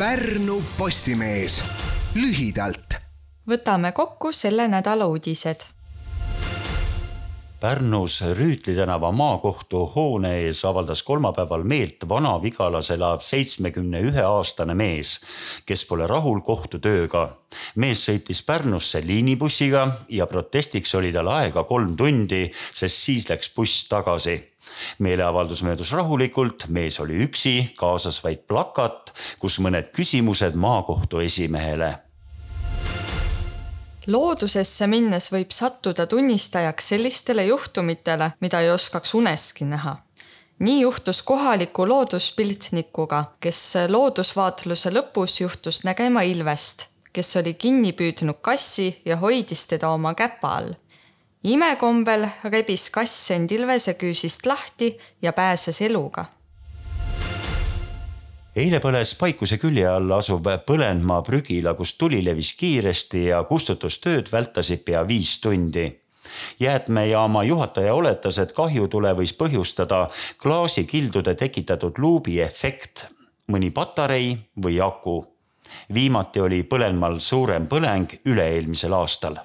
Pärnu Postimees lühidalt. võtame kokku selle nädala uudised Pärnus Rüütli tänava maakohtu hoone ees avaldas kolmapäeval meelt Vana-Vigalas elav seitsmekümne ühe aastane mees, kes pole rahul kohtu tööga. mees sõitis Pärnusse liinibussiga ja protestiks oli tal aega kolm tundi, sest siis läks buss tagasi meeleavaldus möödus rahulikult, mees oli üksi, kaasas vaid plakat, kus mõned küsimused maakohtu esimehele loodusesse minnes võib sattuda tunnistajaks sellistele juhtumitele, mida ei oskaks uneski näha. nii juhtus kohaliku looduspiltnikuga, kes loodusvaatluse lõpus juhtus nägema ilvest, kes oli kinni püüdnud kassi ja hoidis teda oma käpa all. Imekombel rebis kass end ilvese küüsist lahti ja pääses eluga. Eile põles Paikuse külje all asuv Põlendmaa prügila, kus tuli levis kiiresti ja kustutustööd vältasid pea viis tundi. Jäätmejaama juhataja oletas, et kahjutule võis põhjustada klaasikildude tekitatud luubiefekt, mõni patarei või aku. viimati oli Põlenmaal suurem põleng üle-eelmisel aastal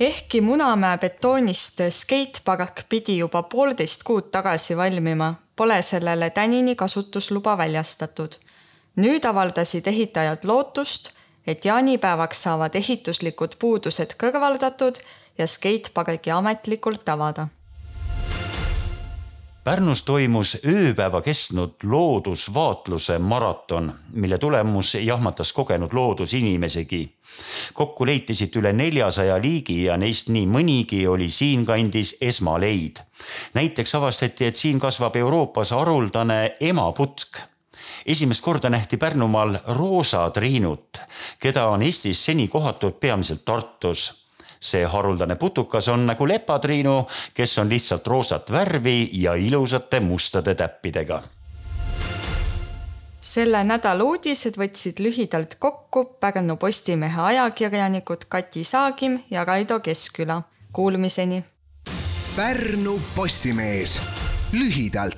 ehkki Munamäe betoonist skatepark pidi juba poolteist kuud tagasi valmima, pole sellele tänini kasutusluba väljastatud. nüüd avaldasid ehitajad lootust, et jaanipäevaks saavad ehituslikud puudused kõrvaldatud ja skatepargi ametlikult avada Pärnus toimus ööpäeva kestnud loodusvaatluse maraton, mille tulemus jahmatas kogenud loodusinimesegi. kokku leiti siit üle neljasaja liigi ja neist nii mõnigi oli siinkandis esmaleid. näiteks avastati, et siin kasvab Euroopas haruldane emaputk esimest korda nähti Pärnumaal roosatriinut, keda on Eestis seni kohatud peamiselt Tartus see haruldane putukas on nagu lepatriinu, kes on lihtsalt roosat värvi ja ilusate mustade täppidega selle nädala uudised võtsid lühidalt kokku Pärnu Postimehe ajakirjanikud Kati Saagim ja Raido Keskküla. Kuulmiseni. Pärnu Postimees lühidalt